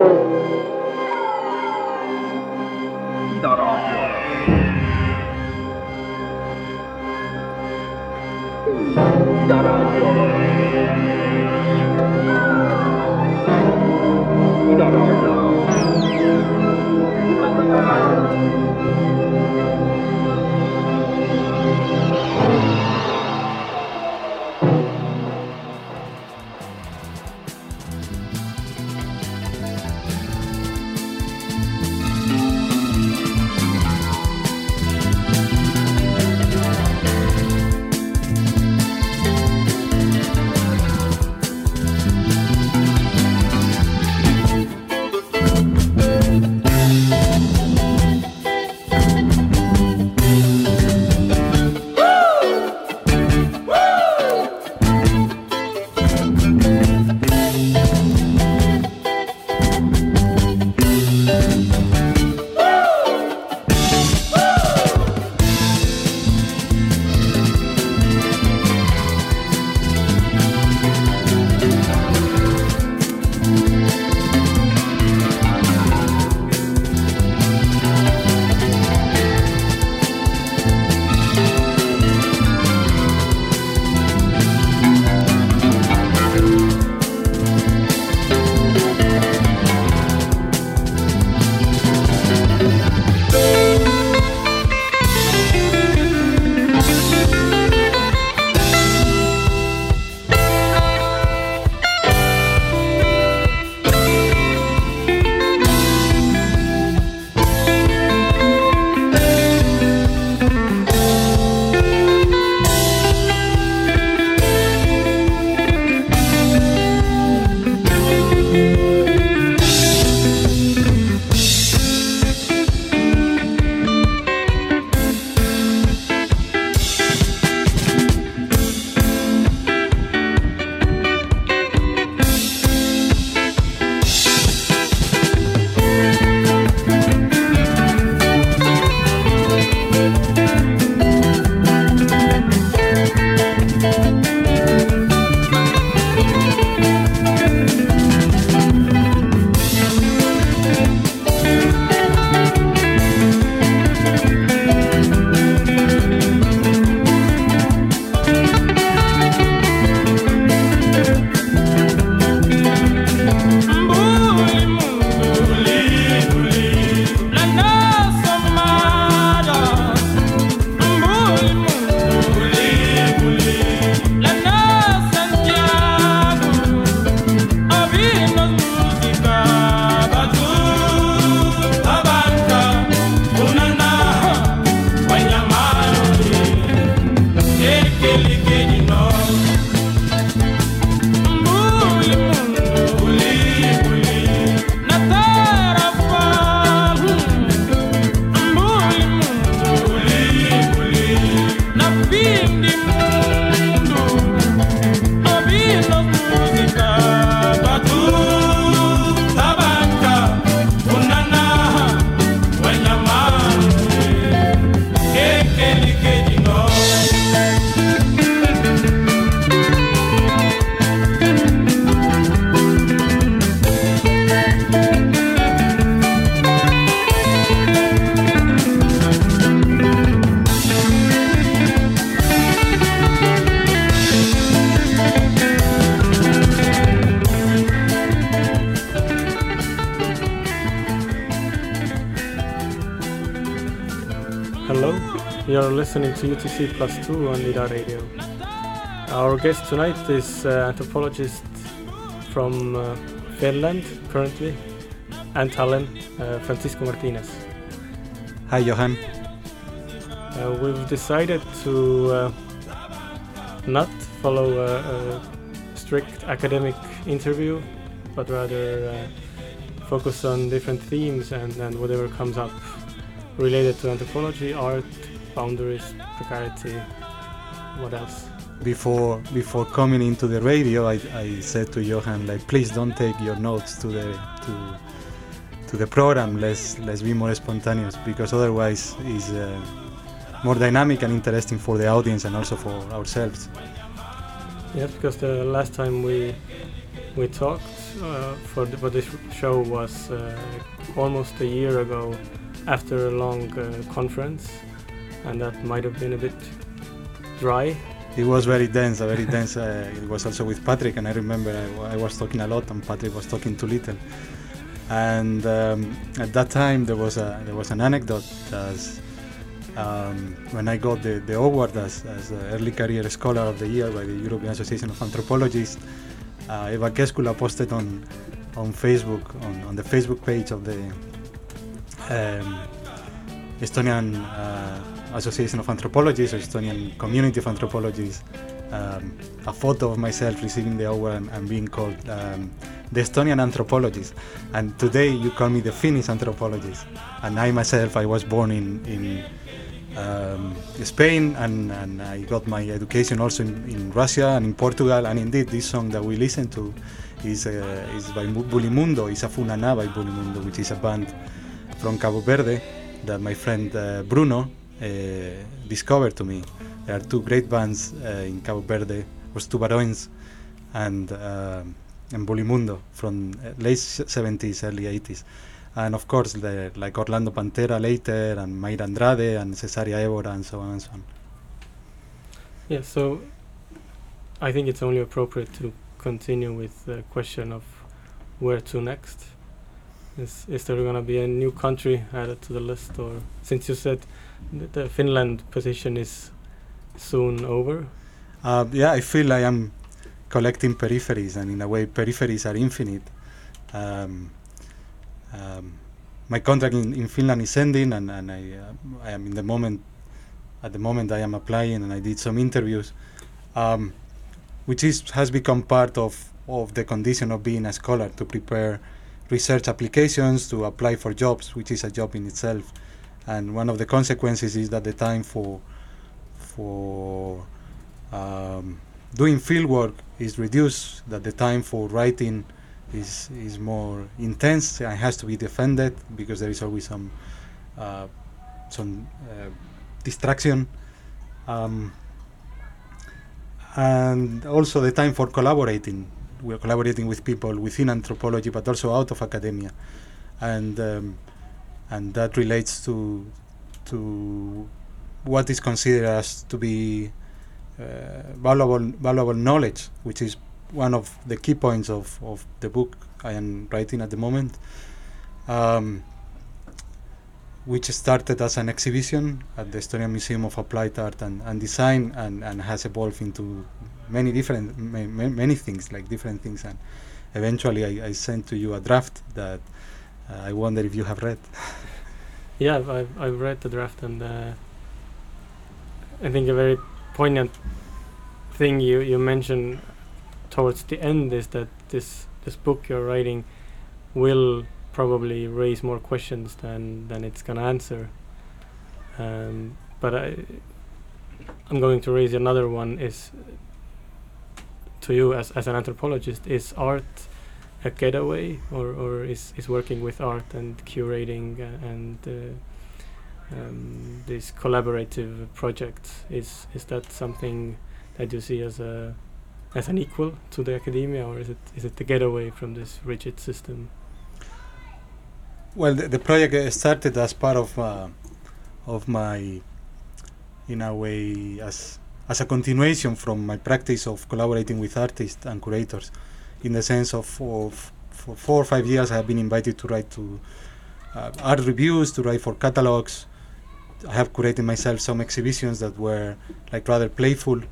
Ida raadio. Ida. Listening to UTC Plus 2 on Ida Radio. Our guest tonight is uh, anthropologist from uh, Finland currently and Tallinn, uh, Francisco Martinez. Hi, Johan. Uh, we've decided to uh, not follow a, a strict academic interview, but rather uh, focus on different themes and, and whatever comes up related to anthropology, art, boundaries, precarity, what else? Before before coming into the radio, I, I said to Johan, like, please don't take your notes to the to to the program. Let's let's be more spontaneous because otherwise it's uh, more dynamic and interesting for the audience and also for ourselves. Yes, because the last time we we talked uh, for, the, for this show was uh, almost a year ago after a long uh, conference, and that might have been a bit dry. It was very dense, very dense. Uh, it was also with Patrick, and I remember I, I was talking a lot, and Patrick was talking too little. And um, at that time, there was a there was an anecdote as um, when I got the, the award as, as early career scholar of the year by the European Association of Anthropologists. Uh, Eeva Kesküla posted on on Facebook on, on the Facebook page of the um, Estonian uh, Association of Anthropologists Estonian Community of Anthropologists um, a photo of myself receiving the award and, and being called um, the Estonian anthropologist. And today you call me the Finnish anthropologist. And I myself, I was born in, in um, Spain and, and I got my education also in, in Russia and in Portugal. And indeed, this song that we listen to is, uh, is by Bulimundo, it's a Funana by Bulimundo, which is a band from Cabo Verde that my friend uh, Bruno discovered to me. There are two great bands uh, in Cabo Verde, Os Tubarões and, and Bulimundo from late 70s, early 80s. And of course, the, like Orlando Pantera later, and Mayra Andrade, and Cesaria Evora, and so on and so on. Yeah, so I think it's only appropriate to continue with the question of where to next. Is, is there going to be a new country added to the list, or since you said the Finland position is soon over? Uh, yeah, I feel I am collecting peripheries, and in a way, peripheries are infinite. Um, um, my contract in, in Finland is ending, and, and I, uh, I am in the moment. At the moment, I am applying, and I did some interviews, um, which is has become part of of the condition of being a scholar to prepare research applications to apply for jobs, which is a job in itself. And one of the consequences is that the time for for um, doing field work is reduced, that the time for writing is is more intense and has to be defended because there is always some uh, some uh, distraction. Um, and also the time for collaborating. We're collaborating with people within anthropology, but also out of academia, and um, and that relates to to what is considered as to be uh, valuable valuable knowledge, which is one of the key points of, of the book I am writing at the moment, um, which started as an exhibition at the Estonian Museum of Applied Art and, and Design and, and has evolved into many different ma- ma- many things like different things. And eventually I, I sent to you a draft that I wonder if you have read. yeah, I've, I've read the draft and uh, I think a very poignant thing you, you mentioned towards the end is that this this book you're writing will probably raise more questions than than it's gonna answer. Um, but I, I'm going to raise another one is to you as, as an anthropologist is art a getaway or, or is, is working with art and curating uh, and uh, um, these collaborative projects is is that something that you see as a as an equal to the academia, or is it is it the getaway from this rigid system? Well, the, the project started as part of uh, of my, in a way, as as a continuation from my practice of collaborating with artists and curators, in the sense of, of for four or five years I have been invited to write to uh, art reviews, to write for catalogs. I have curated myself some exhibitions that were like rather playful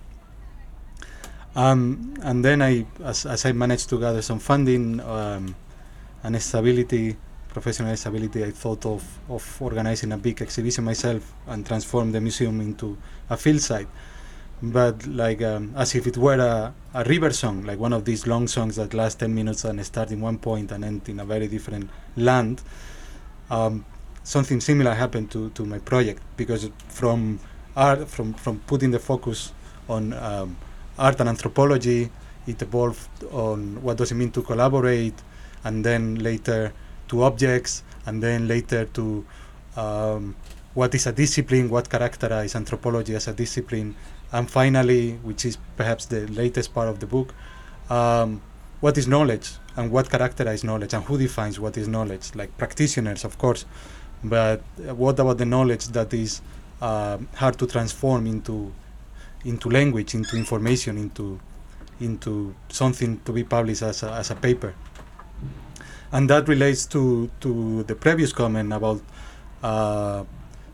um, and then I, as, as I managed to gather some funding um, and stability, professional stability, I thought of, of organizing a big exhibition myself and transform the museum into a field site. But like um, as if it were a, a river song, like one of these long songs that last 10 minutes and start in one point and end in a very different land. Um, something similar happened to, to my project because from art, from, from putting the focus on um, art and anthropology. It evolved on what does it mean to collaborate, and then later to objects, and then later to um, what is a discipline, what characterizes anthropology as a discipline, and finally, which is perhaps the latest part of the book, um, what is knowledge? And what characterizes knowledge? And who defines what is knowledge? Like practitioners of course. But uh, what about the knowledge that is uh, hard to transform into into language into information into into something to be published as a, as a paper? And that relates to to the previous comment about uh,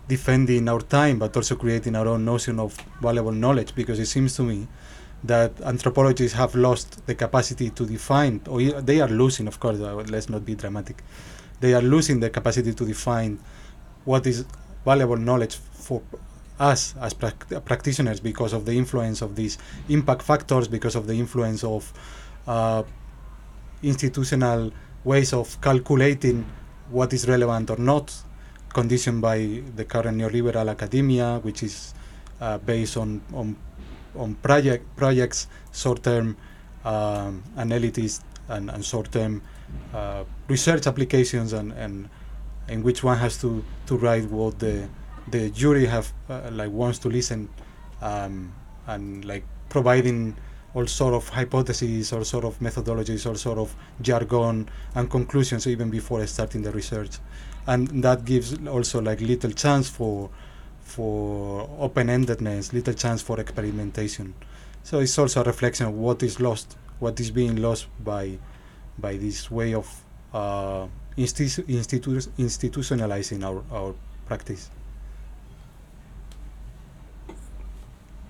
defending our time but also creating our own notion of valuable knowledge because it seems to me that anthropologists have lost the capacity to define or they are losing of course uh, let's not be dramatic. They are losing the capacity to define what is valuable knowledge for us as prac- practitioners because of the influence of these impact factors because of the influence of uh, institutional ways of calculating what is relevant or not conditioned by the current neoliberal academia, which is uh, based on on on project projects, short-term um, and, and short-term uh, research applications, and, and in which one has to to write what the the jury have uh, like wants to listen, um, and like providing all sort of hypotheses, all sort of methodologies, all sort of jargon and conclusions even before starting the research and that gives also like little chance for for open-endedness, little chance for experimentation. So it's also a reflection of what is lost, what is being lost by by this way of uh, institu- institu- institutionalizing our, our practice.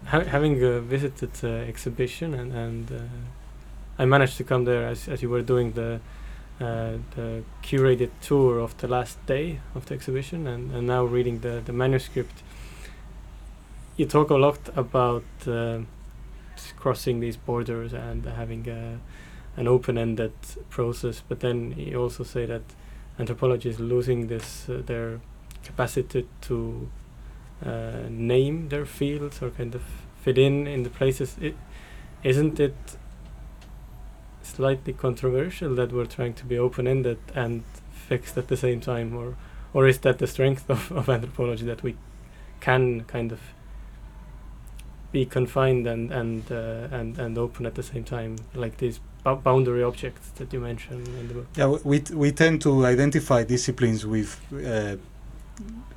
Ha- having uh, visited the exhibition and, and uh, I managed to come there as, as you were doing the uh, the curated tour of the last day of the exhibition and, and now reading the, the manuscript. You talk a lot about uh, crossing these borders and having a, an open-ended process but then you also say that anthropology is losing this uh, their capacity to uh, name their fields or kind of fit in in the places. It, isn't it slightly controversial that we're trying to be open-ended and fixed at the same time or or is that the strength of, of anthropology that we can kind of be confined and and uh, and and open at the same time like these bou- boundary objects that you mentioned in the book? Yeah, we, we tend to identify disciplines with uh,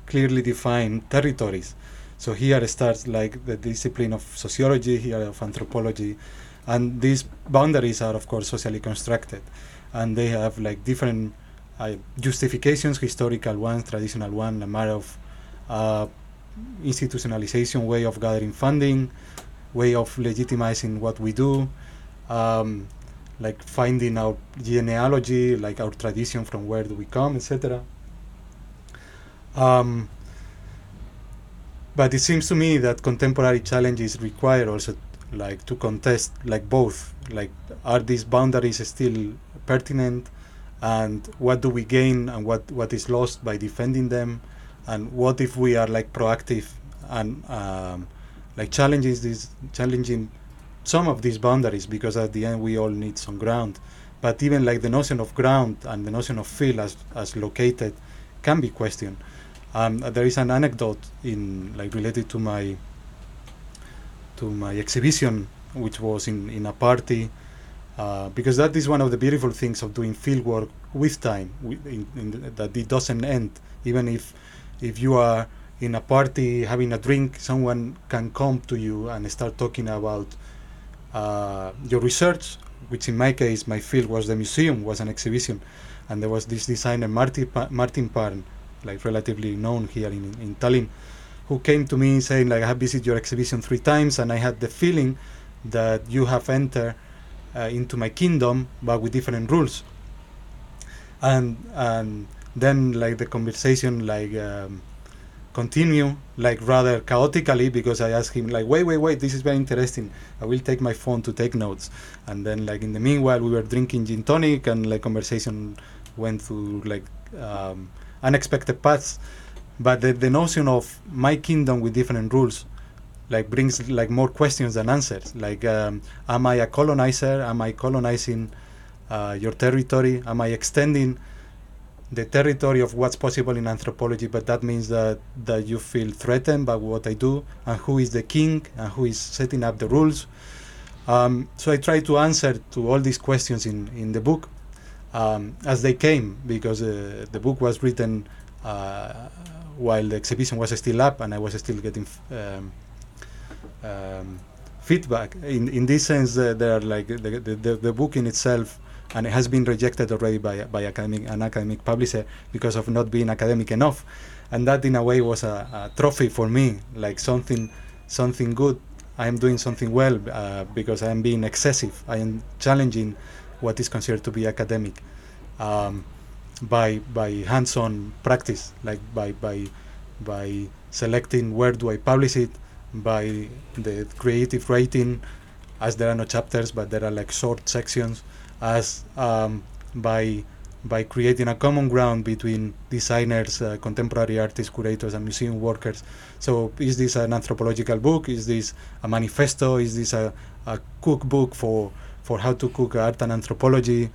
clearly defined territories. So here starts like the discipline of sociology, here of anthropology, and these boundaries are of course socially constructed, and they have like different uh, justifications, historical ones, traditional one, a matter of uh, institutionalization, way of gathering funding, way of legitimizing what we do. Um, like finding our genealogy, like our tradition from where do we come, etc. Um, but it seems to me that contemporary challenges require also like to contest like both like are these boundaries still pertinent? And what do we gain and what what is lost by defending them? And what if we are like proactive and um, like challenges these challenging some of these boundaries because at the end we all need some ground. But even like the notion of ground and the notion of field as, as located can be questioned um, there is an anecdote in like related to my to my exhibition which was in, in a party uh, because that is one of the beautiful things of doing field work with time in, that it doesn't end. Even if if you are in a party having a drink someone can come to you and start talking about uh, your research which in my case my field was the museum was an exhibition. And there was this designer Martin, pa- Martin Pärn like relatively known here in, in Tallinn who came to me saying like I have visited your exhibition three times and I had the feeling that you have entered uh, into my kingdom but with different rules. And and then like the conversation like um, continue like rather chaotically because I asked him like wait wait wait this is very interesting. I will take my phone to take notes. And then like in the meanwhile we were drinking gin tonic and like conversation went through like um, unexpected paths but the, the notion of my kingdom with different rules like brings like more questions than answers. Like um, am i a colonizer? Am i colonizing uh, your territory? Am i extending the territory of what's possible in anthropology but that means that that you feel threatened by what i do? And who is the king? And who is setting up the rules? Um, so I try to answer to all these questions in, in the book um, as they came because uh, the book was written uh, while the exhibition was still up and I was still getting um, um, feedback. In in this sense, uh, there are like the, the, the, the book in itself, and it has been rejected already by by academic an academic publisher because of not being academic enough, and that in a way was a, a trophy for me, like something something good. I am doing something well uh, because I am being excessive. I am challenging what is considered to be academic um, by by hands-on practice, like by by by selecting where do I publish it, by the creative writing, as there are no chapters but there are like short sections, as um, by by creating a common ground between designers, uh, contemporary artists, curators, and museum workers. So, is this an anthropological book? Is this a manifesto? Is this a, a cookbook for for how to cook art and anthropology?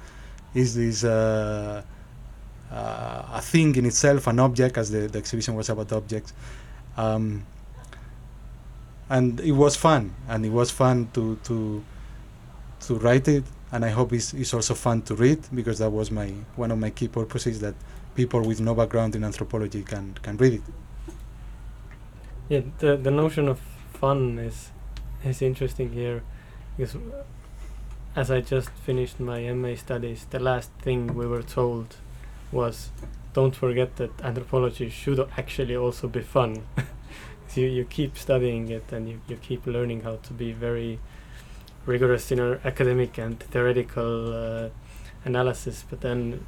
Is this uh, uh, a thing in itself, an object, as the, the exhibition was about objects? Um, and it was fun, and it was fun to to to write it, and I hope it's, it's also fun to read because that was my one of my key purposes that people with no background in anthropology can can read it. Yeah, the the notion of fun is is interesting here because as I just finished my MA studies, the last thing we were told was don't forget that anthropology should actually also be fun. so you, you keep studying it and you, you keep learning how to be very rigorous in our academic and theoretical uh, analysis, but then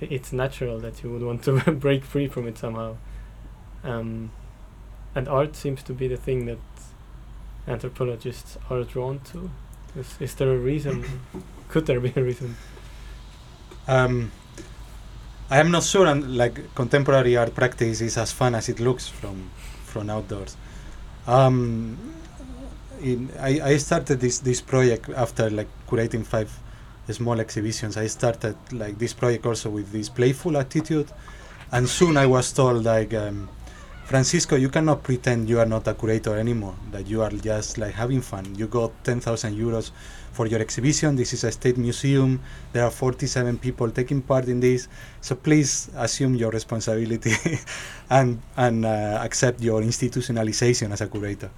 it's natural that you would want to break free from it somehow. Um, and art seems to be the thing that anthropologists are drawn to. Is, is there a reason? Could there be a reason? Um, I am not sure, and like contemporary art practice is as fun as it looks from from outdoors. Um, in, I, I started this this project after like curating five small exhibitions. I started like this project also with this playful attitude, and soon I was told like. Um, Francisco, you cannot pretend you are not a curator anymore, that you are just like having fun. You got 10,000 euros for your exhibition. This is a state museum. There are 47 people taking part in this. So please assume your responsibility and, and uh, accept your institutionalization as a curator.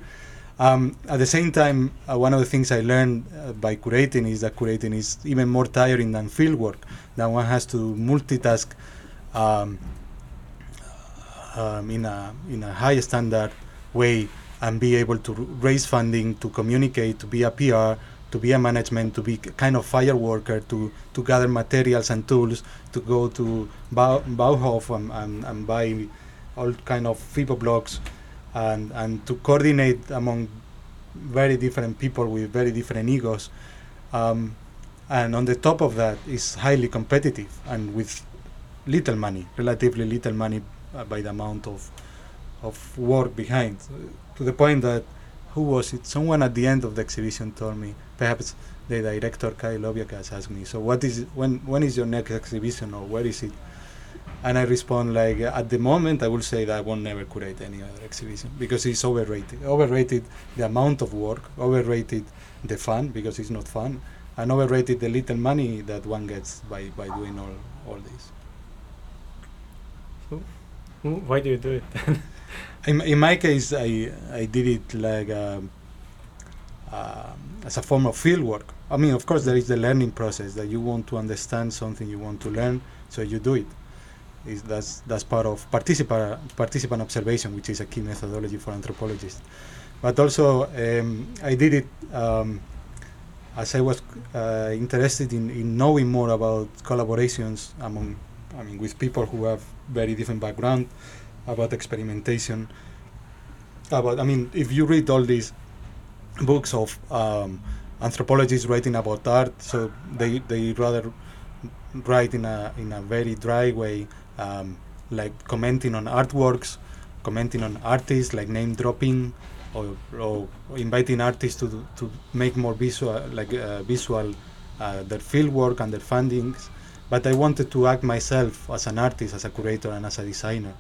Um, at the same time, uh, one of the things I learned uh, by curating is that curating is even more tiring than fieldwork, that one has to multitask. Um, um, in a in a high standard way and be able to raise funding, to communicate, to be a PR, to be a management, to be kind of fire worker, to, to gather materials and tools, to go to Bau, Bauhof and, and, and buy all kind of FIBO blocks, and, and to coordinate among very different people with very different egos. Um, and on the top of that is highly competitive and with little money, relatively little money by the amount of of work behind, to the point that who was it? Someone at the end of the exhibition told me, perhaps the director Kai Lobjakas asked me, so what is when when is your next exhibition or where is it? And I respond like, at the moment, I will say that I won't never curate any other exhibition because it's overrated. Overrated the amount of work, overrated the fun because it's not fun, and overrated the little money that one gets by, by doing all, all this. Mm, Why do you do it? In, in my case, I I did it like um, uh, as a form of field work. I mean, of course, there is the learning process that you want to understand something you want to learn, so you do it. Is that's that's part of participant participant observation, which is a key methodology for anthropologists. But also, um, I did it um, as I was uh, interested in, in knowing more about collaborations among, I mean, with people who have very different background, about experimentation, about, I mean, if you read all these books of um, anthropologists writing about art, so they, they rather write in a, in a very dry way, um, like commenting on artworks, commenting on artists, like name dropping, or, or inviting artists to to make more visual, like uh, visual, uh, their field work and their findings. But I wanted to act myself as an artist, as a curator, and as a designer,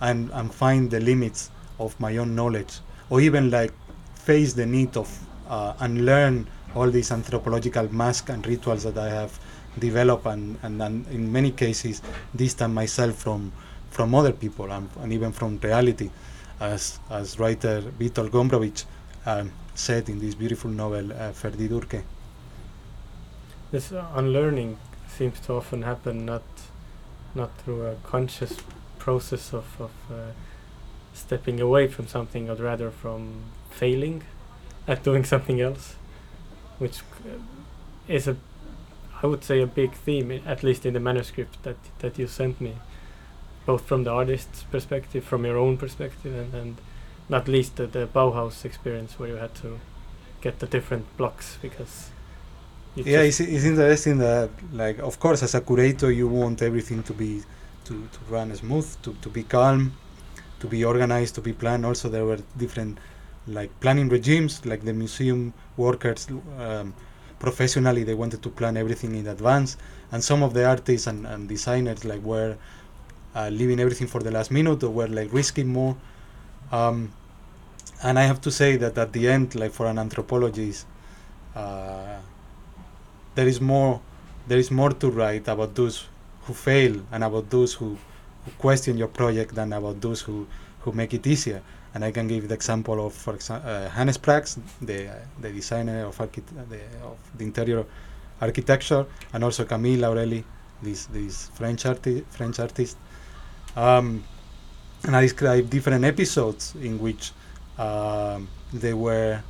and and find the limits of my own knowledge, or even like face the need of uh, unlearn all these anthropological masks and rituals that I have developed, and, and, and in many cases distance myself from from other people and, and even from reality, as as writer Witold Gombrowicz um, said in this beautiful novel uh, Ferdydurke. This uh, unlearning seems to often happen not not through a conscious process of, of uh, stepping away from something, but rather from failing at doing something else, which uh, is a, I would say, a big theme, at least in the manuscript that that you sent me, both from the artist's perspective, from your own perspective, and, and not least the, the Bauhaus experience where you had to get the different blocks because. You yeah it's, it's interesting that like of course as a curator you want everything to be to, to run smooth to, to be calm to be organized to be planned. Also there were different like planning regimes like the museum workers um, professionally they wanted to plan everything in advance. And some of the artists and, and designers like were uh, leaving everything for the last minute or were like risking more. Um, and i have to say that at the end like for an anthropologist uh, there is more there is more to write about those who fail and about those who, who question your project than about those who, who make it easier. And I can give the example of, for example, uh, Hannes Praks, the the designer of, archi- the, of the interior architecture, and also Camille Laurelli, this this French arti- French artist. Um, and I describe different episodes in which um, they were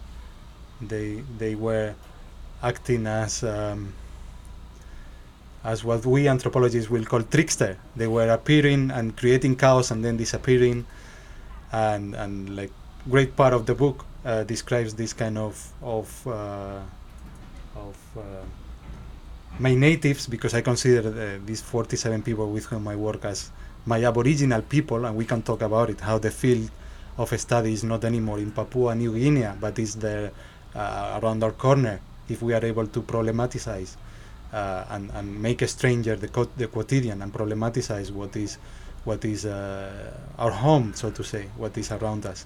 they they were acting as um, as what we anthropologists will call trickster. They were appearing and creating chaos and then disappearing, and and like great part of the book uh, describes this kind of of uh, of uh, my natives because I consider uh, these 47 people with whom I work as my aboriginal people, and we can talk about it how the field of study is not anymore in Papua New Guinea, but is there uh, around our corner if we are able to problematize uh, and, and make a stranger the, co- the quotidian and problematize what is what is uh, our home, so to say, what is around us.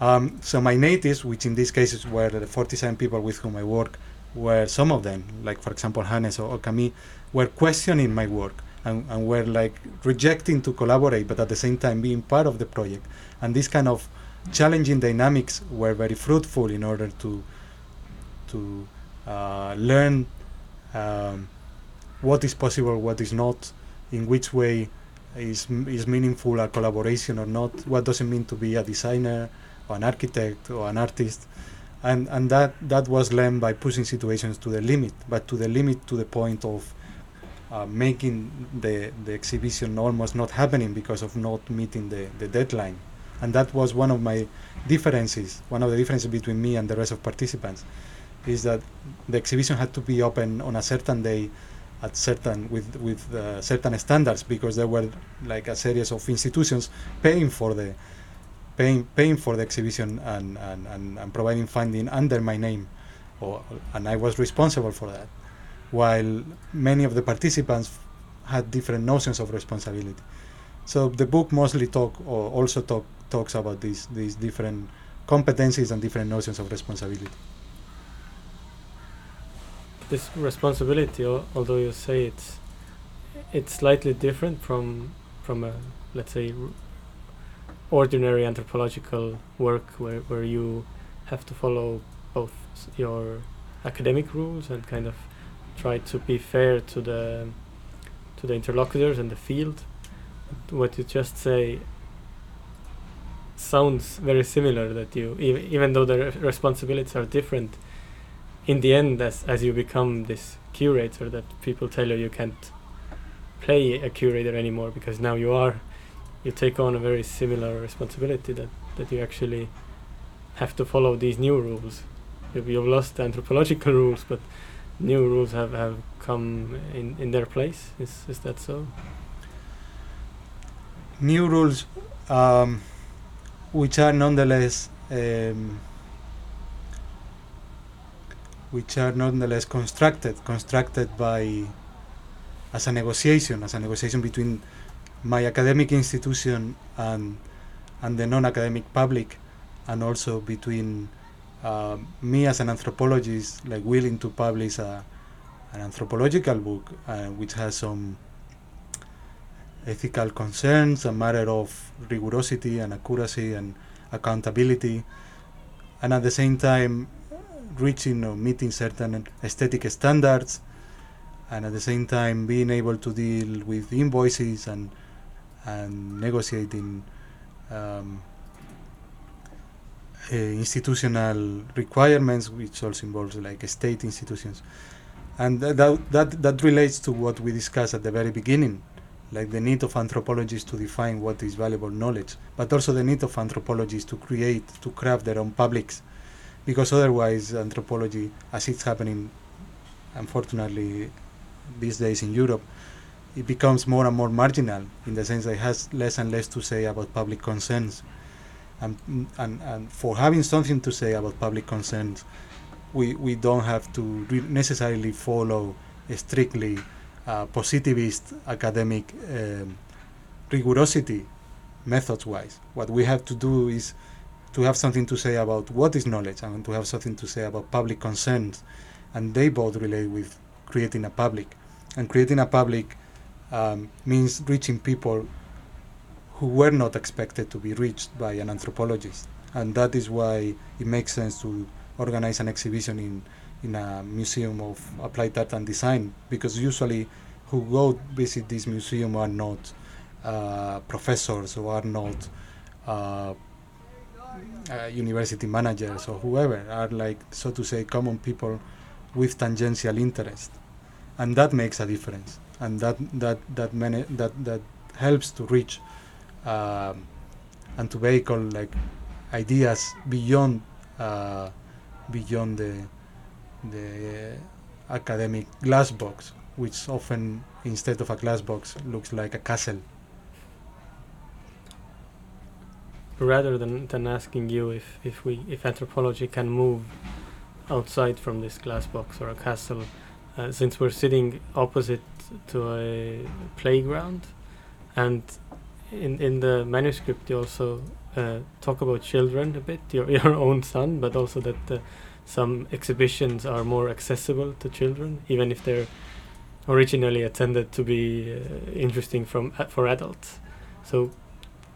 Um, so my natives, which in these cases were the 47 people with whom I work, were some of them, like for example Hannes or, or Camille, were questioning my work and, and were like rejecting to collaborate, but at the same time being part of the project. And this kind of challenging dynamics were very fruitful in order to to uh, learn um, what is possible, what is not, in which way is is meaningful a collaboration or not, what does it mean to be a designer or an architect or an artist, and and that that was learned by pushing situations to the limit, but to the limit to the point of uh, making the the exhibition almost not happening because of not meeting the the deadline, and that was one of my differences, one of the differences between me and the rest of participants is that the exhibition had to be open on a certain day at certain with with uh, certain standards because there were like a series of institutions paying for the paying paying for the exhibition and and, and, and providing funding under my name or and I was responsible for that while many of the participants had different notions of responsibility. So the book mostly talk or also talk talks about these these different competencies and different notions of responsibility this responsibility, al- although you say it's it's slightly different from from a let's say ordinary anthropological work where where you have to follow both your academic rules and kind of try to be fair to the to the interlocutors and the field. What you just say sounds very similar that you ev- even though the re- responsibilities are different in the end as as you become this curator that people tell you you can't play a curator anymore because now you are you take on a very similar responsibility that that you actually have to follow these new rules. You've, you've lost the anthropological rules but new rules have have come in in their place. Is is that so? New rules um, which are nonetheless um, which are nonetheless constructed constructed by as a negotiation as a negotiation between my academic institution and and the non-academic public and also between uh, me as an anthropologist, like willing to publish a, an anthropological book uh, which has some ethical concerns, a matter of rigorosity and accuracy and accountability, and at the same time reaching or meeting certain aesthetic standards, and at the same time being able to deal with invoices and and negotiating um, uh, institutional requirements, which also involves like state institutions, and th- that that that relates to what we discussed at the very beginning, like the need of anthropologists to define what is valuable knowledge, but also the need of anthropologists to create, to craft their own publics, because otherwise anthropology, as it's happening, unfortunately, these days in Europe, it becomes more and more marginal in the sense that it has less and less to say about public concerns. And, and, and for having something to say about public concerns, we, we don't have to necessarily follow strictly uh, positivist academic um, rigorosity methods wise. What we have to do is to have something to say about what is knowledge and to have something to say about public concerns. And they both relate with creating a public. And creating a public um, means reaching people who were not expected to be reached by an anthropologist. And that is why it makes sense to organize an exhibition in, in a museum of applied art and design, because usually who go visit this museum are not uh, professors or are not uh, uh, university managers or whoever, are like, so to say, common people with tangential interest. And that makes a difference. And that, that, that, many, that, that helps to reach um, and to vehicle like ideas beyond uh, beyond the the academic glass box, which often instead of a glass box looks like a castle. Rather than, than asking you if, if we if anthropology can move outside from this glass box or a castle, uh, since we're sitting opposite to a playground, and in in the manuscript you also uh, talk about children a bit, your your own son, but also that uh, some exhibitions are more accessible to children, even if they're originally intended to be uh, interesting from uh, for adults. So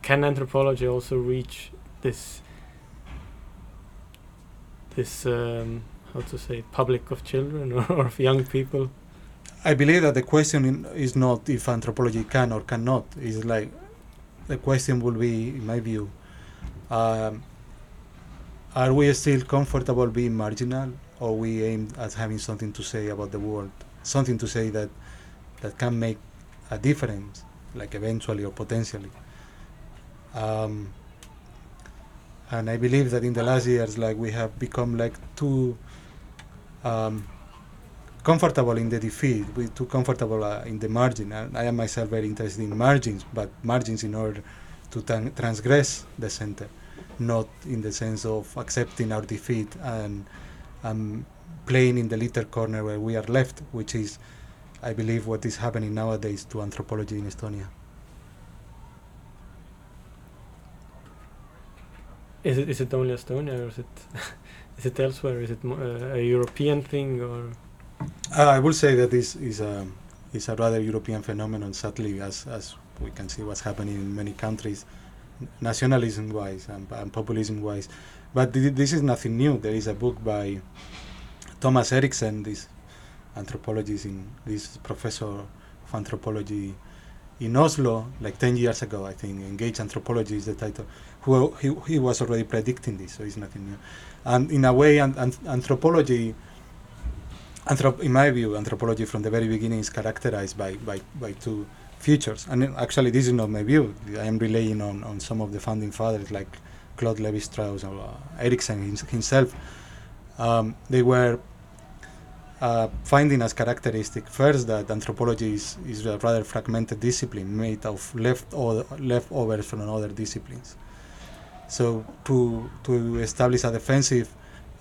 can anthropology also reach this this um, how to say public of children or, or of young people I believe that the question is not if anthropology can or cannot. It's like the question will be, in my view, um, are we still comfortable being marginal, or we aim at having something to say about the world, something to say that that can make a difference, like eventually or potentially. Um, and I believe that in the last years, like we have become like too um, comfortable in the defeat, we too comfortable uh, in the margin. And I am myself very interested in margins, but margins in order to transgress the center, not in the sense of accepting our defeat and um, playing in the little corner where we are left, which is, I believe, what is happening nowadays to anthropology in Estonia. Is it is it only Estonia or is it is it elsewhere is it uh, a European thing or Uh, I would say that this is a is a rather European phenomenon. Sadly, as as we can see what's happening in many countries, nationalism-wise and, and populism-wise. But th- this is nothing new. There is a book by Thomas Eriksen, this anthropologist in this professor of anthropology in Oslo, like 10 years ago, I think. Engaged Anthropology is the title. Who he, he was already predicting this, so it's nothing new. And in a way, an, an, anthropology Anthrop- in my view, anthropology from the very beginning is characterized by, by, by two features. And actually, this is not my view. I am relying on, on some of the founding fathers like Claude Levi Strauss or uh, Eriksen his- himself. Um, they were uh, finding as characteristic first that anthropology is, is a rather fragmented discipline made of left leftovers from other disciplines. So to to establish a defensive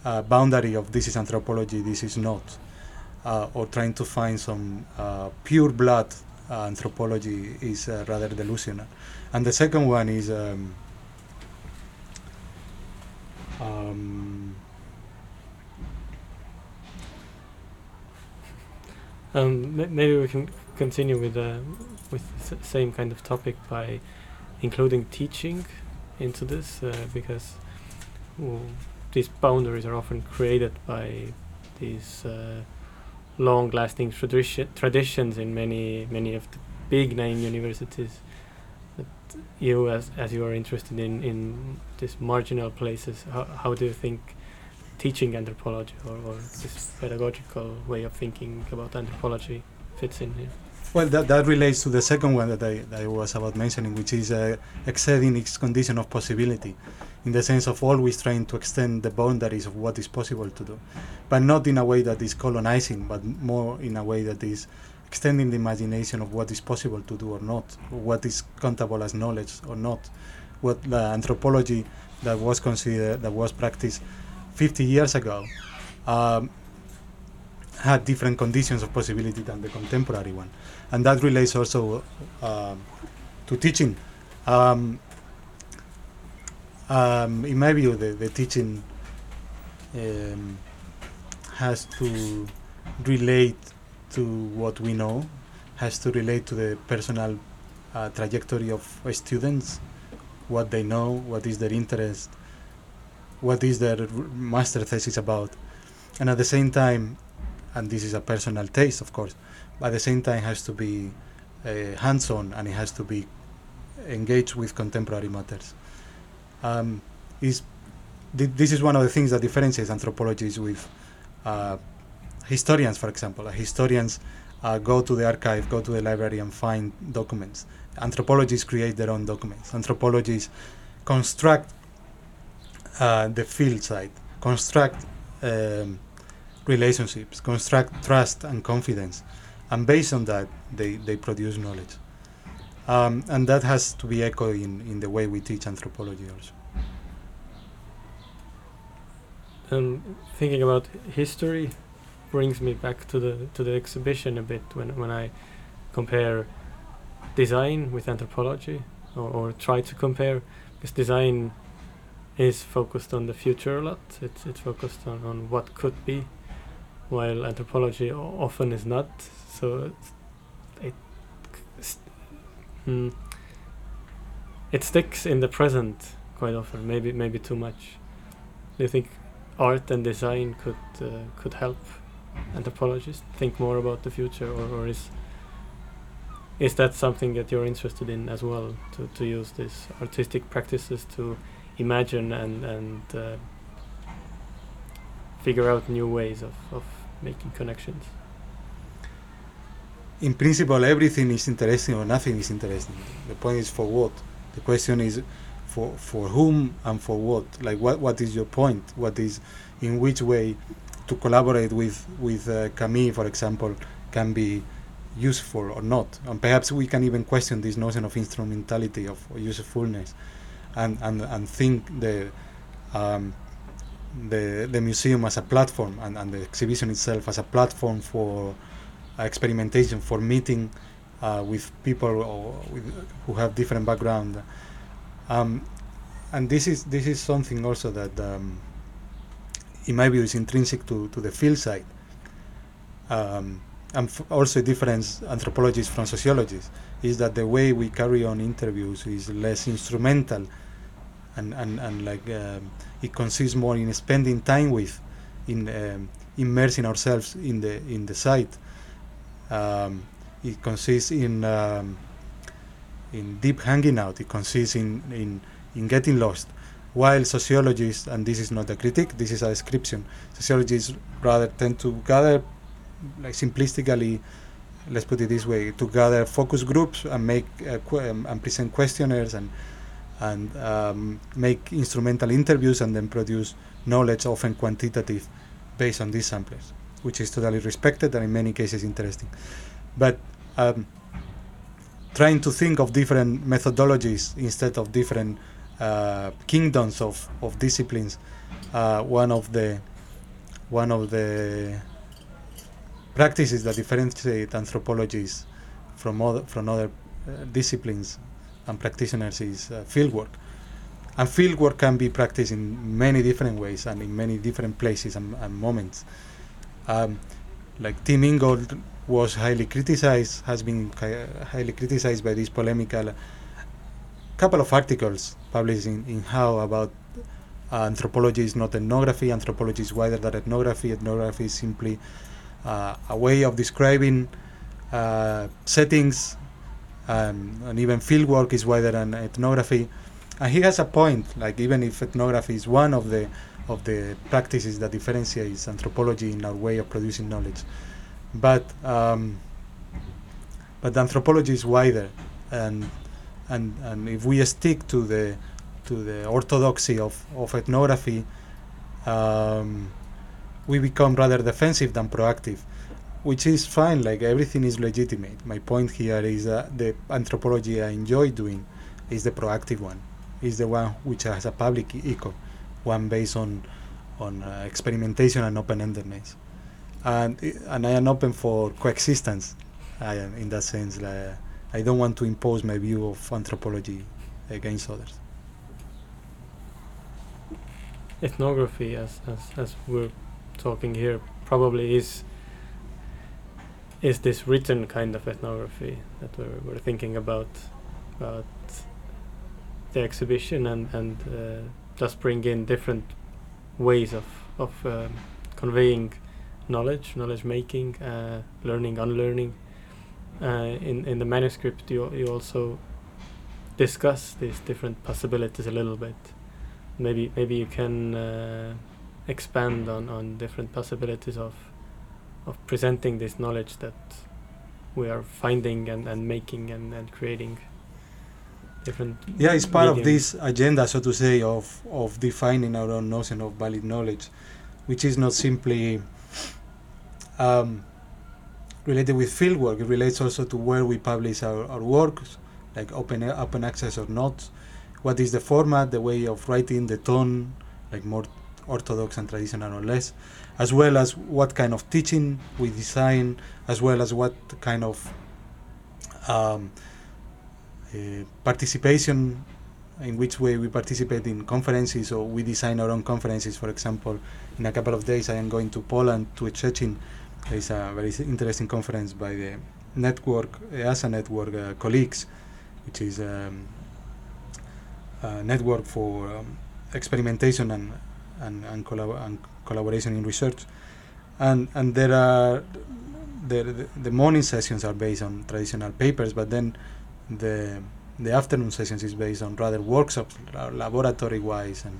uh, boundary of this is anthropology, this is not, uh, or trying to find some uh, pure blood uh, anthropology is uh, rather delusional. And the second one is. Um, um, um, maybe we can continue with uh, with the same kind of topic by including teaching into this uh, because w- these boundaries are often created by these uh, long-lasting tradition traditions in many many of the big name universities. But you, as as you are interested in in these marginal places, how how do you think? teaching anthropology or, or this pedagogical way of thinking about anthropology fits in here. Well, that, that relates to the second one that I, that I was about mentioning, which is uh, exceeding its condition of possibility, in the sense of always trying to extend the boundaries of what is possible to do, but not in a way that is colonizing, but more in a way that is extending the imagination of what is possible to do or not, or what is countable as knowledge or not, what the anthropology that was considered, that was practiced 50 years ago, um, had different conditions of possibility than the contemporary one and that relates also um, to teaching. Um, um, in my view, the, the teaching um, has to relate to what we know, has to relate to the personal uh, trajectory of students, what they know, what is their interest, what is their master thesis about, and at the same time, and this is a personal taste, of course, but at the same time has to be uh, hands-on and it has to be engaged with contemporary matters. Um, is thi- this is one of the things that differentiates anthropologists with uh, historians, for example. Uh, historians go to the archive, go to the library, and find documents. Anthropologists create their own documents. Anthropologists construct uh, the field site, construct um, relationships, construct trust and confidence and based on that they, they produce knowledge. Um, and that has to be echoed in, in the way we teach anthropology also. Um, thinking about history brings me back to the to the exhibition a bit when when I compare design with anthropology or, or try to compare because design is focused on the future a lot. It's it's focused on, on what could be while anthropology often is not so it hmm, it sticks in the present quite often maybe maybe too much. Do you think art and design could uh, could help anthropologists think more about the future or, or is is that something that you're interested in as well to, to use these artistic practices to imagine and and uh, figure out new ways of, of making connections in principle everything is interesting or nothing is interesting. The point is for what? The question is for for whom and for what? Like what what is your point? What is in which way to collaborate with with uh, Camille for example can be useful or not? And perhaps we can even question this notion of instrumentality of usefulness and and, and think the um, the the museum as a platform and, and the exhibition itself as a platform for experimentation for meeting uh, with people with, who have different background. Um, and this is this is something also that um, in my view is intrinsic to, to the field site. Um, and also difference anthropologists from sociologists is that the way we carry on interviews is less instrumental and, and, and like um, it consists more in spending time with in um, immersing ourselves in the in the site um, it consists in um, in deep hanging out. It consists in, in in getting lost. While sociologists and this is not a critique this is a description sociologists rather tend to gather like simplistically let's put it this way to gather focus groups and make uh, qu- um, and present questionnaires and and um, make instrumental interviews and then produce knowledge often quantitative based on these samplers which is totally respected and in many cases interesting but um, trying to think of different methodologies instead of different uh, kingdoms of, of disciplines uh, one of the one of the practices that differentiate anthropologists from other from other uh, disciplines and practitioners is uh, fieldwork. And fieldwork can be practiced in many different ways and in many different places and, and moments. Um, like Tim Ingold was highly criticized, has been highly criticized by this polemical couple of articles published in, in HAU about uh, anthropology is not ethnography, anthropology is wider than ethnography, ethnography is simply uh, a way of describing uh, settings, um, and even fieldwork is wider than ethnography. And he has a point, like even if ethnography is one of the of the practices that differentiates anthropology in our way of producing knowledge, but um, but anthropology is wider, and and and if we stick to the to the orthodoxy of of ethnography, um, we become rather defensive than proactive, which is fine. Like everything is legitimate. My point here is that the anthropology I enjoy doing is the proactive one, is the one which has a public echo, one based on on uh, experimentation and open-endedness, and and I am open for coexistence. I am in that sense. Like, I don't want to impose my view of anthropology against others. ethnography, as, as as we're talking here, probably is is this written kind of ethnography that we're, we're thinking about about the exhibition and and uh, just bring in different ways of of um, conveying knowledge, knowledge making, uh, learning, unlearning. Uh, in in the manuscript, you you also discuss these different possibilities a little bit maybe maybe you can uh, expand on, on different possibilities of of presenting this knowledge that we are finding and, and making and, and creating different Yeah, it's part of this agenda, so to say, of of defining our own notion of valid knowledge, which is not simply um, related with fieldwork. It relates also to where we publish our, our works, like open open access or not. What is the format, the way of writing, the tone, like more orthodox and traditional or less, as well as what kind of teaching we design, as well as what kind of um, participation in which way we participate in conferences or we design our own conferences. For example in a couple of days i am going to poland to a Szczecin. There is a very interesting conference by the network EASA network uh, colleagues which is um, a network for um, experimentation and and, and, collab- and collaboration in research. And and there are the, the the morning sessions are based on traditional papers but then the the afternoon sessions is based on rather workshops laboratory wise and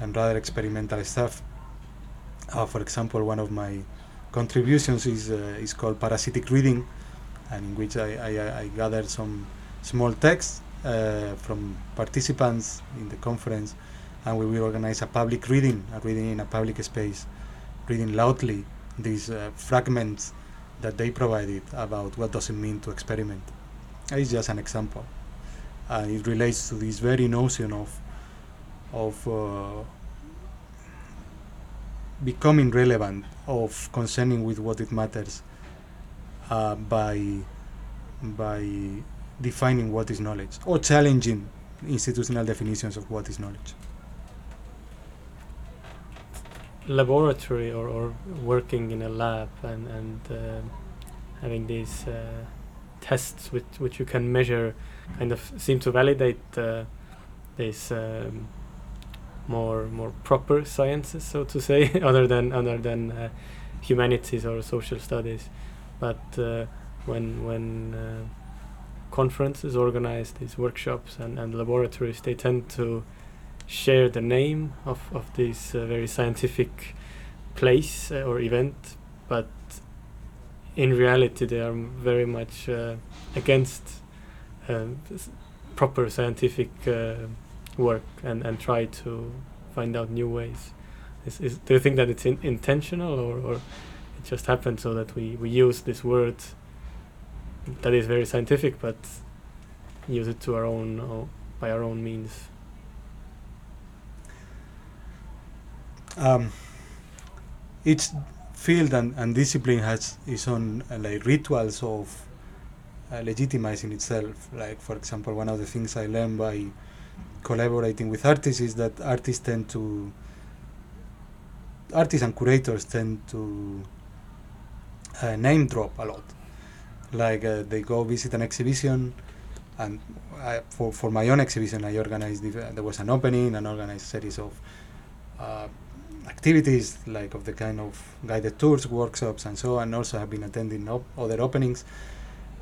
and rather experimental stuff. Uh, for example one of my contributions is uh, is called parasitic reading and in which I, I, I gathered some small texts uh, from participants in the conference and we will organize a public reading a reading in a public space reading loudly these uh, fragments that they provided about what does it mean to experiment it's just an example. And it relates to this very notion of of uh, becoming relevant, of concerning with what it matters uh, by by defining what is knowledge or challenging institutional definitions of what is knowledge. laboratory or, or working in a lab and and um having these uh, tests which which you can measure kind of seem to validate uh, these um, more more proper sciences so to say other than other than uh, humanities or social studies. But uh, when when uh, conferences organize these workshops and, and laboratories they tend to share the name of, of this uh, very scientific place uh, or event, but in reality they are very much uh, against s- proper scientific uh, work and, and try to find out new ways. Is, is, do you think that it's in, intentional or, or it just happened so that we, we use this word that is very scientific but use it to our own or by our own means? um, each field and, and discipline has its own uh, like rituals of uh, legitimizing itself. Like for example, one of the things I learned by collaborating with artists is that artists tend to artists and curators tend to uh, name drop a lot. Like uh, they go visit an exhibition, and I, for for my own exhibition, I organized. There was an opening, and organized series of uh, activities, like of the kind of guided tours, workshops, and so on. Also, have been attending op- other openings.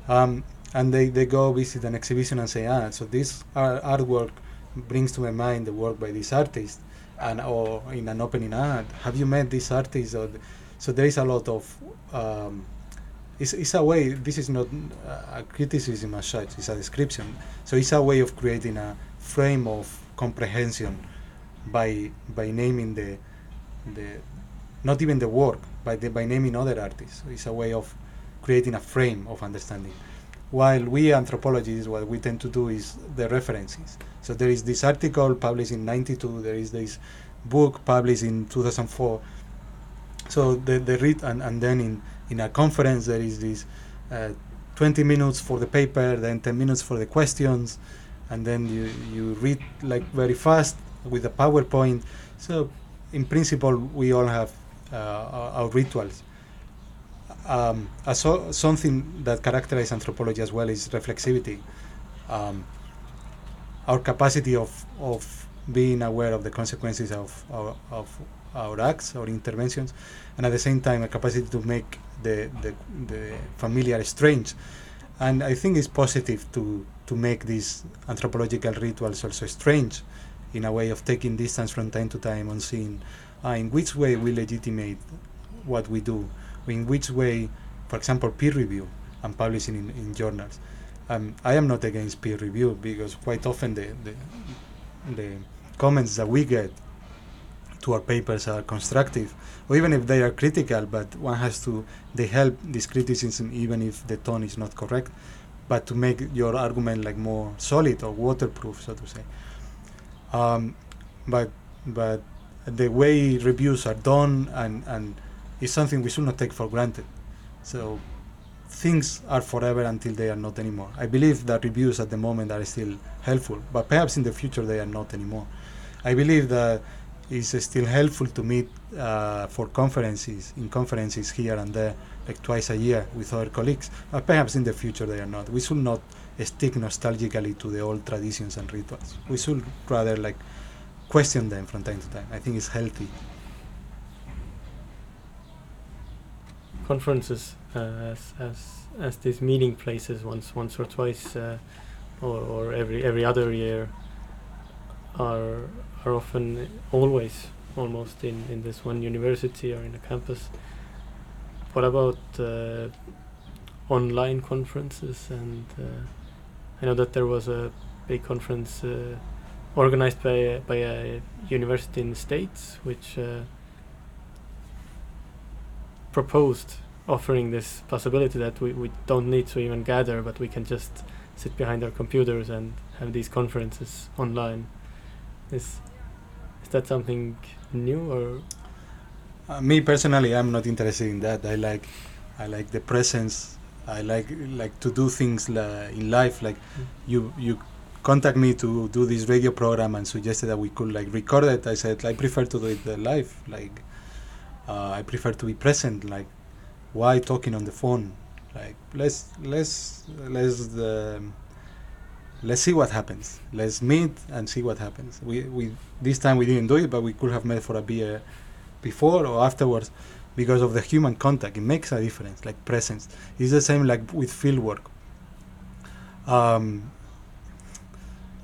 Um, and they, they go visit an exhibition and say, ah, so this art- artwork brings to my mind the work by this artist, and or in an opening, ah, have you met this artist? Or th- so there is a lot of um, it's, it's a way. This is not uh, a criticism as such; it's a description. So it's a way of creating a frame of comprehension by by naming the the not even the work, by the, by naming other artists. It's a way of creating a frame of understanding. While we anthropologists, what we tend to do is the references. So there is this article published in '92. There is this book published in 2004. So the the read and, and then in in a conference there is this uh, 20 minutes for the paper, then 10 minutes for the questions, and then you you read like very fast with a PowerPoint. So in principle, we all have uh, our, our rituals. Um, so, something that characterizes anthropology as well is reflexivity. Um, our capacity of, of being aware of the consequences of our, of our acts or interventions, and at the same time, a capacity to make the, the, the familiar strange. And I think it's positive to, to make these anthropological rituals also strange in a way of taking distance from time to time on seeing uh, in which way we legitimate what we do, in which way, for example, peer review and publishing in, in journals. Um, I am not against peer review because quite often the, the, the comments that we get to our papers are constructive, or even if they are critical, but one has to, they help this criticism even if the tone is not correct, but to make your argument like more solid or waterproof, so to say. Um, but but the way reviews are done and and is something we should not take for granted. So things are forever until they are not anymore. I believe that reviews at the moment are still helpful, but perhaps in the future they are not anymore. I believe that it's still helpful to meet uh, for conferences in conferences here and there, like twice a year with other colleagues. But perhaps in the future they are not. We should not stick nostalgically to the old traditions and rituals. We should rather like question them from time to time. I think it's healthy. conferences uh, as as as these meeting places once once or twice uh, or, or every every other year are are often always almost in, in this one university or in a campus. What about uh, online conferences? And uh, I know that there was a big conference uh, organized by a, by a university in the states, which uh, proposed offering this possibility that we, we don't need to even gather, but we can just sit behind our computers and have these conferences online. Is is that something new or Uh, me personally, I'm not interested in that. I like, I like the presence. I like like to do things in life. Like you you contact me to do this radio program and suggested that we could like record it. I said I prefer to do it live. Like uh, I prefer to be present. Like why talking on the phone? Like let's let's let's um, let's see what happens. Let's meet and see what happens. We we this time we didn't do it, but we could have met for a beer before or afterwards because of the human contact. It makes a difference, like presence. It's the same like with field work. Um,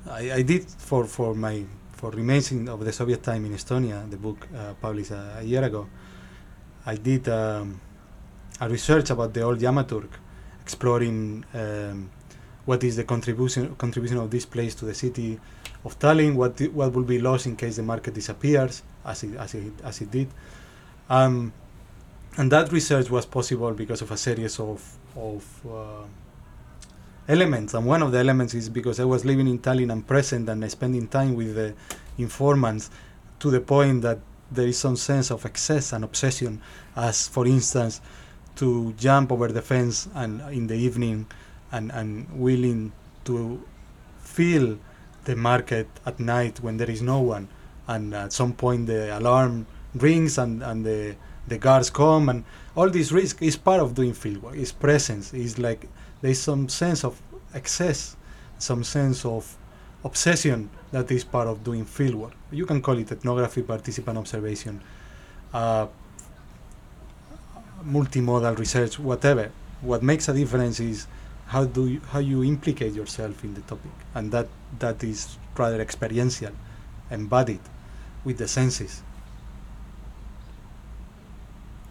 I, I did for, for my for remains in, of the Soviet time in Estonia, the book uh, published a, a year ago. I did um, a research about the old Jaamaturg, exploring um, what is the contribution contribution of this place to the city of Tallinn, what what will be lost in case the market disappears, as it as it as it did. Um, and that research was possible because of a series of of uh, elements, and one of the elements is because I was living in Tallinn and present and spending time with the informants to the point that there is some sense of excess and obsession, as for instance, to jump over the fence and in the evening, and and willing to feel the market at night when there is no one, and at some point the alarm rings and and the the guards come and all this risk is part of doing fieldwork. It's presence. It's like there's some sense of excess, some sense of obsession that is part of doing fieldwork. You can call it ethnography, participant observation, uh, multimodal research, whatever. What makes a difference is how do you, how you implicate yourself in the topic, and that that is rather experiential, embodied with the senses.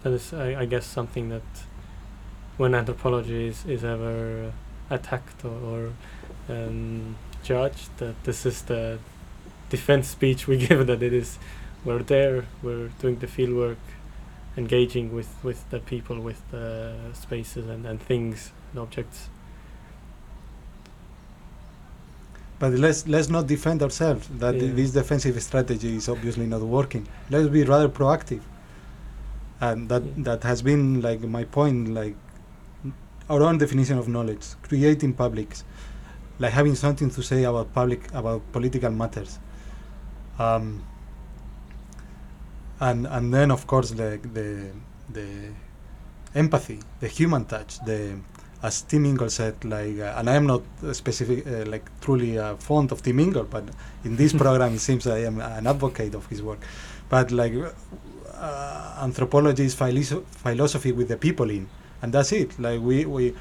That is, I, I guess, something that when anthropology is, is ever attacked or, or um, judged, that this is the defense speech we give, that it is, we're there, we're doing the field work, engaging with, with the people, with the spaces and, and things and objects. But let's let's not defend ourselves. That Yeah. this defensive strategy is obviously not working. Let's be rather proactive. And that Yeah. that has been like my point, like our own definition of knowledge, creating publics, like having something to say about public about political matters. Um, and and then of course the the the empathy, the human touch, the as Tim Ingold said, like, uh, and I am not specific, uh, like, truly uh, fond of Tim Ingold, but in this program, it seems I am an advocate of his work. But like, uh, anthropology is philo- philosophy with the people in, and that's it. Like, we we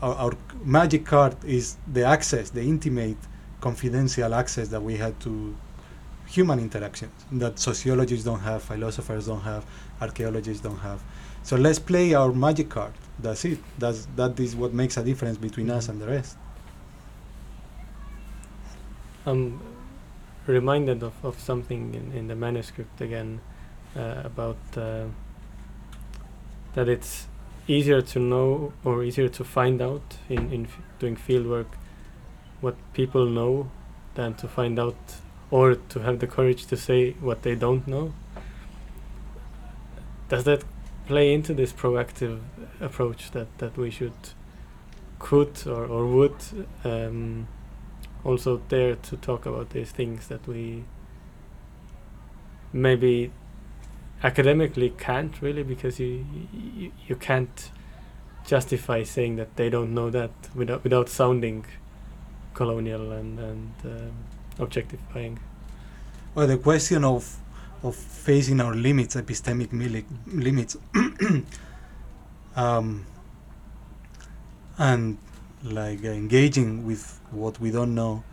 our, our magic card is the access, the intimate, confidential access that we had to human interactions that sociologists don't have, philosophers don't have, archaeologists don't have. So let's play our magic card. That's it. That's that is what makes a difference between us and the rest. I'm reminded of, of something in, in the manuscript again about uh, that it's easier to know or easier to find out in, in doing field work what people know than to find out or to have the courage to say what they don't know. Does that play into this proactive approach that, that we should could or, or would um, also dare to talk about these things that we maybe academically can't really because you, you you can't justify saying that they don't know that without without sounding colonial and and um, objectifying. Well, the question of of facing our limits, epistemic limits, um, and like engaging with what we don't know,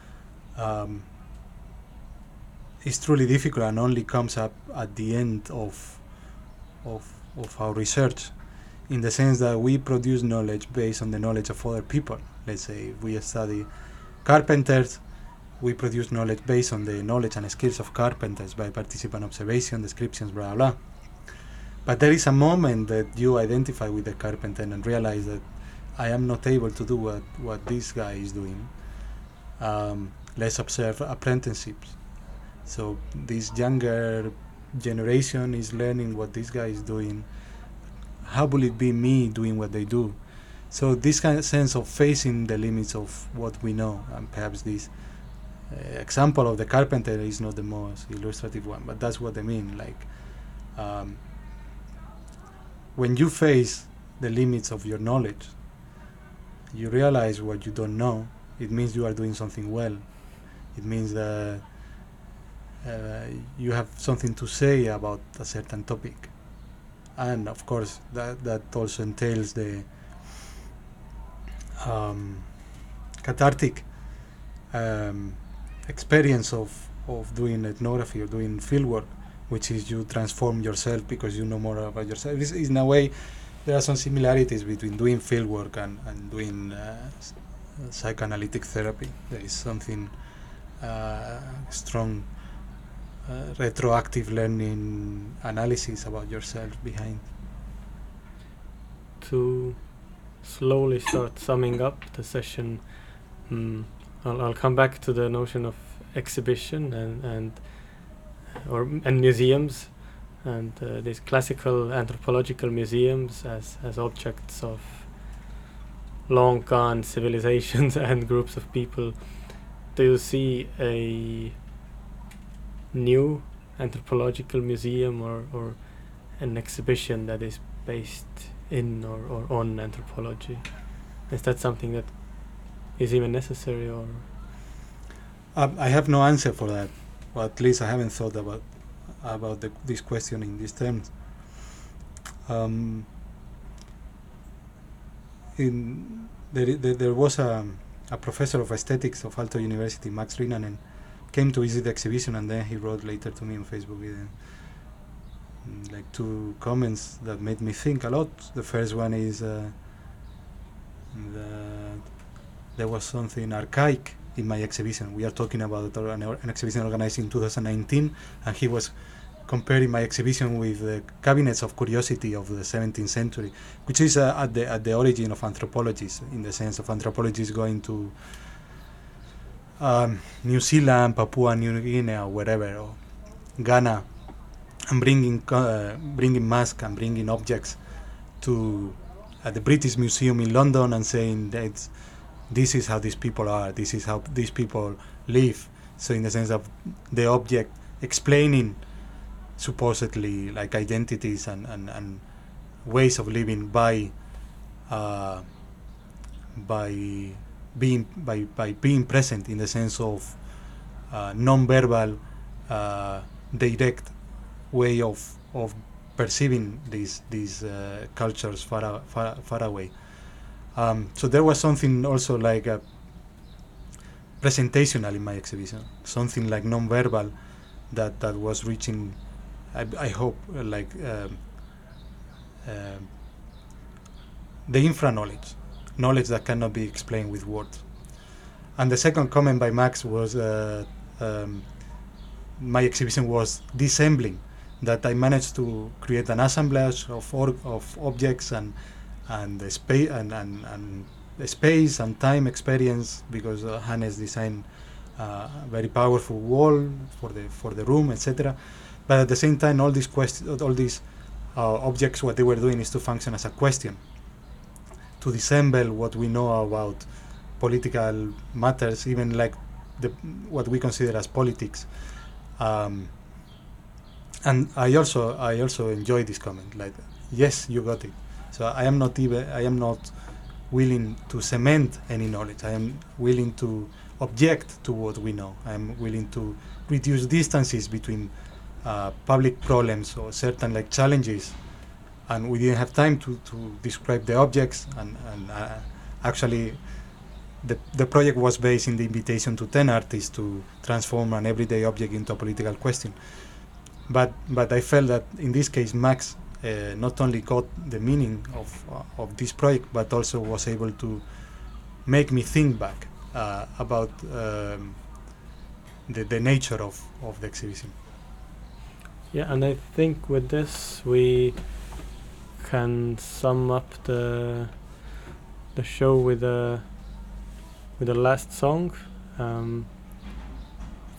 um, is truly difficult and only comes up at the end of of of our research, in the sense that we produce knowledge based on the knowledge of other people. Let's say if we study carpenters we produce knowledge based on the knowledge and skills of carpenters by participant observation, descriptions, blah blah. But there is a moment that you identify with the carpenter and realize that I am not able to do what, what this guy is doing. Um, let's observe apprenticeships. So this younger generation is learning what this guy is doing. How will it be me doing what they do? So this kind of sense of facing the limits of what we know, and perhaps this uh, example of the carpenter is not the most illustrative one, but that's what I mean. Like, um, when you face the limits of your knowledge, you realize what you don't know. It means you are doing something well. It means that uh, you have something to say about a certain topic, and of course that that also entails the um, cathartic. Um, experience of, of doing ethnography or doing fieldwork, which is you transform yourself because you know more about yourself. It's, in a way, there are some similarities between doing fieldwork and, and doing uh, psychoanalytic therapy. There is something uh, strong uh, retroactive learning analysis about yourself behind. To slowly start summing up the session, mm, I'll, I'll come back to the notion of exhibition and and or and museums and uh, these classical anthropological museums as as objects of long gone civilizations and groups of people. Do you see a new anthropological museum or or an exhibition that is based in or, or on anthropology? Is that something that is even necessary or? Um, I have no answer for that, or at least I haven't thought about about the, this question in these terms. Um, in there, there, there was a, a professor of aesthetics of Aalto University, Max Ryynänen, came to visit the exhibition, and then he wrote later to me on Facebook with mm, like two comments that made me think a lot. The first one is uh, that there was something archaic in my exhibition. We are talking about an, an exhibition organized in 2019, and he was comparing my exhibition with the cabinets of curiosity of the 17th century, which is uh, at the at the origin of anthropologists, in the sense of anthropologists going to um, New Zealand, Papua New Guinea, or wherever, or Ghana, and bringing uh, bringing masks and bringing objects to at the British Museum in London and saying that this is how these people are, this is how these people live. So in the sense of the object explaining supposedly like identities and, and, and ways of living by uh, by being by, by being present in the sense of uh, non-verbal uh, direct way of of perceiving these these uh, cultures far, far far away. Um, so there was something also like a presentational in my exhibition, something like non-verbal that that was reaching. I, I hope like um, um the infra knowledge, knowledge that cannot be explained with words. And the second comment by Max was uh, um, my exhibition was dissembling that I managed to create an assemblage of of objects and and the space and, and, and space and time experience because uh, Hannes designed uh, a very powerful wall for the for the room etc. But at the same time, all these questions, all these uh, objects, what they were doing is to function as a question, to dissemble what we know about political matters, even like the what we consider as politics. Um, and I also I also enjoy this comment. Like, yes, you got it. So I am not even I am not willing to cement any knowledge. I am willing to object to what we know. I am willing to reduce distances between uh, public problems or certain like challenges. And we didn't have time to, to describe the objects. And, and uh, actually, the, the project was based in the invitation to 10 artists to transform an everyday object into a political question. But, but I felt that in this case, Max uh, not only got the meaning of, uh, of this project, but also was able to make me think back uh, about um, the, the nature of, of the exhibition. Yeah, and I think with this we can sum up the the show with a with the last song. Um,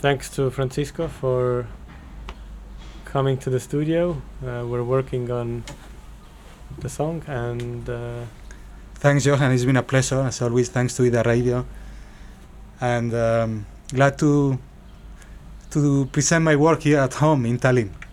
thanks to Francisco for coming to the studio. Uh, we're working on the song and uh, Thanks, Johan. It's been a pleasure, as always. Thanks to Ida Radio. And um, glad to to present my work here at home in Tallinn.